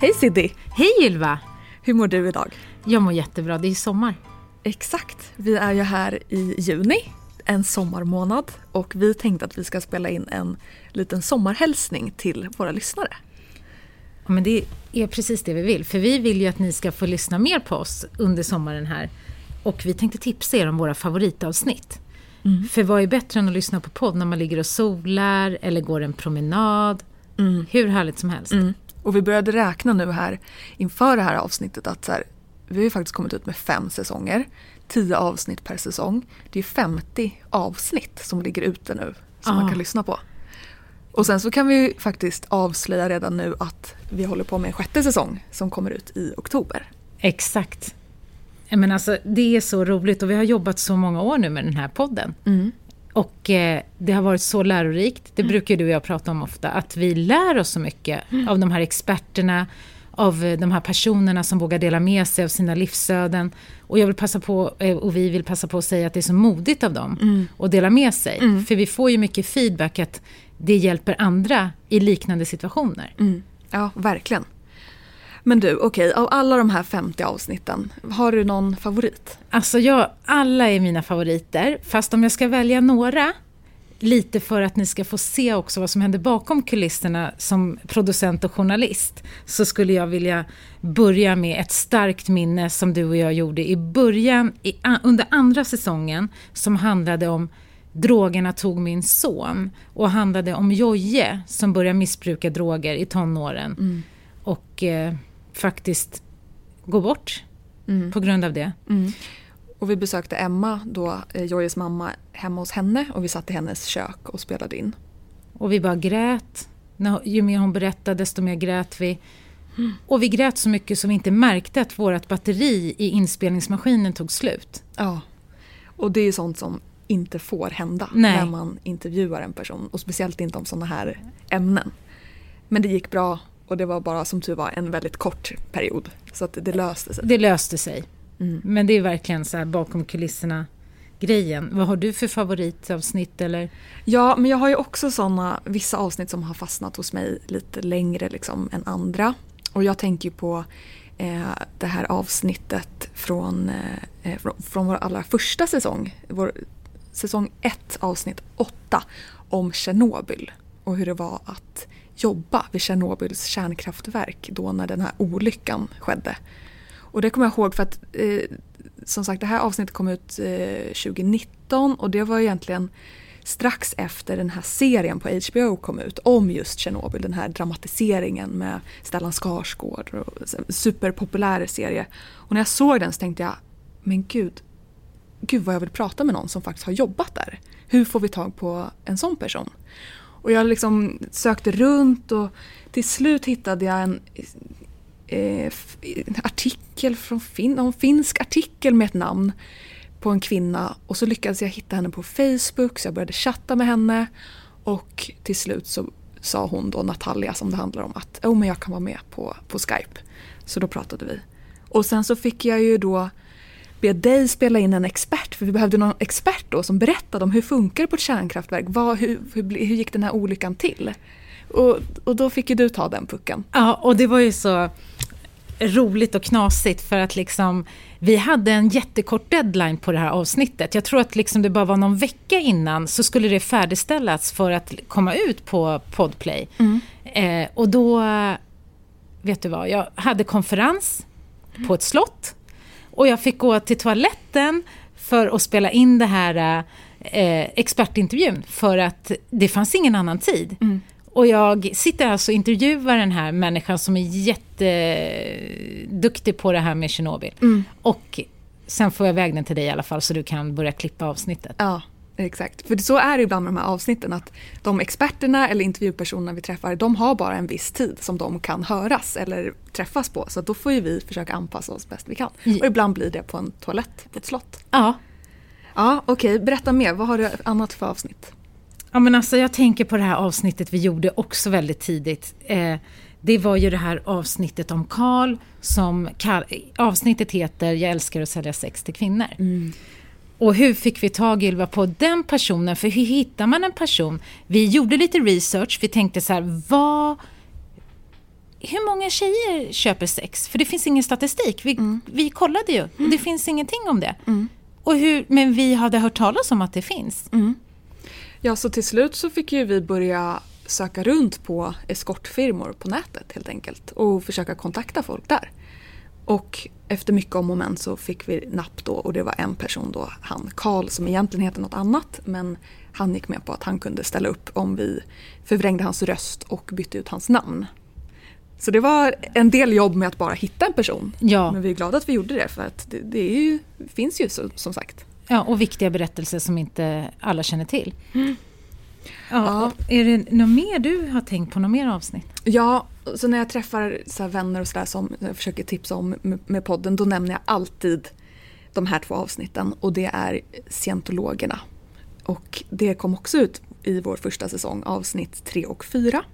Hej Siddi! Hej Ylva! Hur mår du idag? Jag mår jättebra, det är sommar. Exakt. Vi är ju här i juni, en sommarmånad och vi tänkte att vi ska spela in en liten sommarhälsning till våra lyssnare. Ja, men det är precis det vi vill, för vi vill ju att ni ska få lyssna mer på oss under sommaren här. Och vi tänkte tipsa er om våra favoritavsnitt. Mm. För vad är bättre än att lyssna på podd när man ligger och solar eller går en promenad? Mm. Hur härligt som helst. Mm. Och vi började räkna nu här inför det här avsnittet att så här, vi har ju faktiskt kommit ut med fem säsonger. Tio avsnitt per säsong. Det är 50 avsnitt som ligger ute nu som ah. man kan lyssna på. Och sen så kan vi faktiskt avslöja redan nu att vi håller på med en sjätte säsong som kommer ut i oktober. Exakt. Men alltså, det är så roligt och vi har jobbat så många år nu med den här podden. Mm. Och eh, det har varit så lärorikt, det mm. brukar du och jag prata om ofta, att vi lär oss så mycket mm. av de här experterna, av eh, de här personerna som vågar dela med sig av sina livsöden. Och jag vill passa på, eh, och vi vill passa på att säga att det är så modigt av dem mm. att dela med sig. Mm. För vi får ju mycket feedback att det hjälper andra i liknande situationer. Mm. Ja, verkligen. Men du, okej, okay, av alla de här 50 avsnitten, har du någon favorit? Alltså, jag, alla är mina favoriter. Fast om jag ska välja några, lite för att ni ska få se också vad som händer bakom kulisserna som producent och journalist, så skulle jag vilja börja med ett starkt minne som du och jag gjorde i början, i, under andra säsongen, som handlade om drogerna tog min son och handlade om Joje som började missbruka droger i tonåren. Mm. Och eh, faktiskt gå bort mm. på grund av det. Mm. Och vi besökte Emma, då eh, Jojes mamma, hemma hos henne och vi satt i hennes kök och spelade in. Och vi bara grät. Ju mer hon berättade desto mer grät vi. Mm. Och vi grät så mycket så vi inte märkte att vårt batteri i inspelningsmaskinen tog slut. Ja, och det är sånt som inte får hända Nej. när man intervjuar en person och speciellt inte om sådana här ämnen. Men det gick bra och det var bara som tur var en väldigt kort period. Så att det löste sig. Det löste sig. Mm. Men det är verkligen så här bakom kulisserna grejen. Vad har du för favoritavsnitt eller? Ja, men jag har ju också sådana, vissa avsnitt som har fastnat hos mig lite längre liksom än andra. Och jag tänker på eh, det här avsnittet från, eh, från, från vår allra första säsong. Vår säsong 1 avsnitt 8 om Tjernobyl och hur det var att jobba vid Tjernobyls kärnkraftverk då när den här olyckan skedde. Och det kommer jag ihåg för att eh, som sagt det här avsnittet kom ut eh, 2019 och det var egentligen strax efter den här serien på HBO kom ut om just Tjernobyl, den här dramatiseringen med Stellan Skarsgård. Och, superpopulär serie. Och när jag såg den så tänkte jag, men gud, gud vad jag vill prata med någon som faktiskt har jobbat där. Hur får vi tag på en sån person? Och jag liksom sökte runt och till slut hittade jag en eh, artikel från fin en finsk artikel med ett namn på en kvinna och så lyckades jag hitta henne på Facebook så jag började chatta med henne och till slut så sa hon då Natalia som det handlar om att oh, men jag kan vara med på, på Skype. Så då pratade vi. Och sen så fick jag ju då be dig spela in en expert, för vi behövde någon expert då som berättade om hur funkar det på ett kärnkraftverk, Vad, hur, hur, hur gick den här olyckan till? Och, och då fick ju du ta den pucken. Ja, och det var ju så roligt och knasigt för att liksom vi hade en jättekort deadline på det här avsnittet. Jag tror att liksom det bara var någon vecka innan så skulle det färdigställas för att komma ut på Podplay. Mm. Eh, och då, vet du vad, jag hade konferens på ett slott och jag fick gå till toaletten för att spela in det här eh, expertintervjun för att det fanns ingen annan tid. Mm. Och jag sitter alltså och intervjuar den här människan som är jätteduktig på det här med Tjernobyl. Mm. Och sen får jag iväg den till dig i alla fall så du kan börja klippa avsnittet. Ja, exakt. För så är det ibland med de här avsnitten att de experterna eller intervjupersonerna vi träffar de har bara en viss tid som de kan höras eller träffas på. Så då får ju vi försöka anpassa oss bäst vi kan. Och ibland blir det på en toalett på ett slott. Ja. Ja, okej. Okay. Berätta mer. Vad har du annat för avsnitt? Ja, men alltså, jag tänker på det här avsnittet vi gjorde också väldigt tidigt. Eh, det var ju det här avsnittet om Karl som avsnittet heter Jag älskar att sälja sex till kvinnor. Mm. Och hur fick vi tag Ylva på den personen? För hur hittar man en person? Vi gjorde lite research. Vi tänkte så här, vad hur många tjejer köper sex? För det finns ingen statistik. Vi, mm. vi kollade ju, och det finns ingenting om det. Mm. Och hur, men vi hade hört talas om att det finns. Mm. Ja, så till slut så fick ju vi börja söka runt på eskortfirmor på nätet helt enkelt och försöka kontakta folk där. Och efter mycket om och men så fick vi napp då och det var en person då, han Karl som egentligen heter något annat men han gick med på att han kunde ställa upp om vi förvrängde hans röst och bytte ut hans namn. Så det var en del jobb med att bara hitta en person. Ja. Men vi är glada att vi gjorde det för att det, det ju, finns ju så, som sagt. Ja, och viktiga berättelser som inte alla känner till. Mm. Ja. Är det något mer du har tänkt på? Något mer avsnitt? Ja, så när jag träffar så vänner och sådär som jag försöker tipsa om med, podden då nämner jag alltid de här två avsnitten och det är scientologerna. Och det kom också ut i vår första säsong, avsnitt 3 och 4.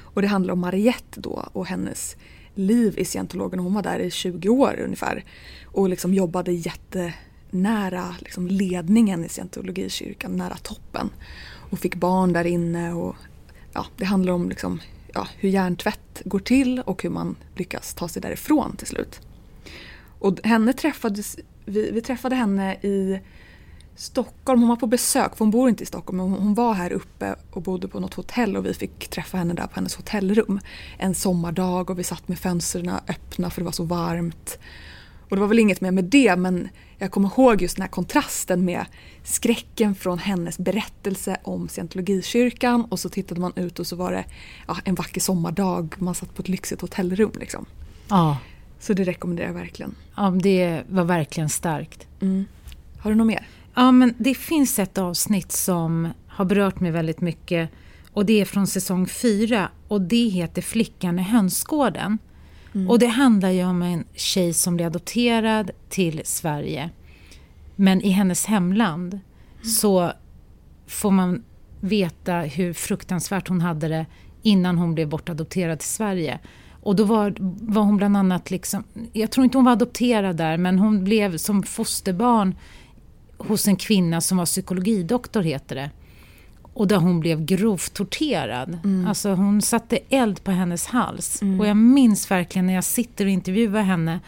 Och det handlar om Mariette då och hennes liv i scientologerna. Hon var där i 20 år ungefär och liksom jobbade nära liksom ledningen i scientologikyrkan, nära toppen. Och fick barn där inne och ja, det handlar om liksom, ja, hur hjärntvätt går till och hur man lyckas ta sig därifrån till slut. Och henne träffades, vi, vi träffade henne i Stockholm. Hon var på besök, för hon bor inte i Stockholm, men hon var här uppe och bodde på något hotell och vi fick träffa henne där på hennes hotellrum. En sommardag och vi satt med fönstren öppna för det var så varmt. Och det var väl inget mer med det men jag kommer ihåg just den här kontrasten med skräcken från hennes berättelse om scientologikyrkan och så tittade man ut och så var det ja, en vacker sommardag, man satt på ett lyxigt hotellrum. Liksom. Ja. Så det rekommenderar jag verkligen. Ja, det var verkligen starkt. Mm. Har du något mer? Ja, men det finns ett avsnitt som har berört mig väldigt mycket och det är från säsong fyra och det heter Flickan i hönsgården. Mm. Och det handlar ju om en tjej som blir adopterad till Sverige. Men i hennes hemland mm. så får man veta hur fruktansvärt hon hade det innan hon blev bortadopterad till Sverige. Och då var, var hon bland annat, liksom, jag tror inte hon var adopterad där, men hon blev som fosterbarn hos en kvinna som var psykologidoktor, heter det. Och där hon blev grovt torterad. Mm. Alltså hon satte eld på hennes hals. Mm. Och jag minns verkligen när jag sitter och intervjuar henne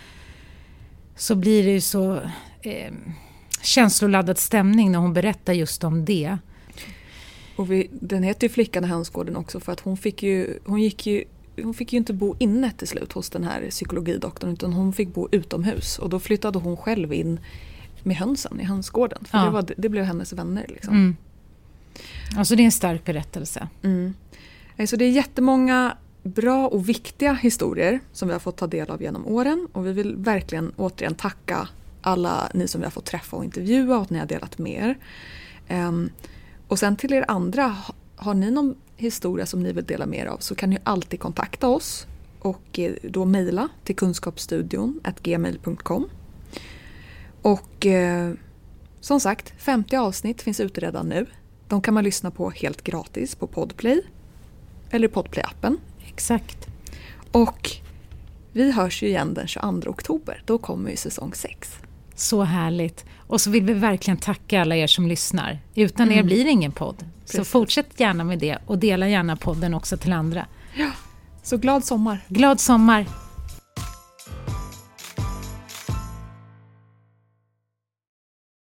så blir det ju så eh, känsloladdad stämning när hon berättar just om det. Och vi, den heter ju Flickan i hönsgården också för att hon fick ju, hon gick ju hon fick ju inte bo inne till slut hos den här psykologidoktorn utan hon fick bo utomhus och då flyttade hon själv in med hönsen i hönsgården. För ja. det, var, det blev hennes vänner. Liksom. Mm. Alltså det är en stark berättelse. Mm. Eh, så det är jättemånga bra och viktiga historier som vi har fått ta del av genom åren och vi vill verkligen återigen tacka alla ni som vi har fått träffa och intervjua och att ni har delat med er. Um, ehm, och sen till er andra, har ni någon historia som ni vill dela med er av så kan ni alltid kontakta oss och eh, då mejla till kunskapsstudion gmail.com. Och eh, som sagt, 50 avsnitt finns ute redan nu. De kan man lyssna på helt gratis på Podplay eller Podplay-appen. Exakt. Och vi hörs ju igen den 22 oktober. Då kommer ju säsong 6. Så härligt. Och så vill vi verkligen tacka alla er som lyssnar. Utan mm. er blir det ingen podd. Precis. Så fortsätt gärna med det och dela gärna podden också till andra. Ja, så glad sommar. Glad sommar.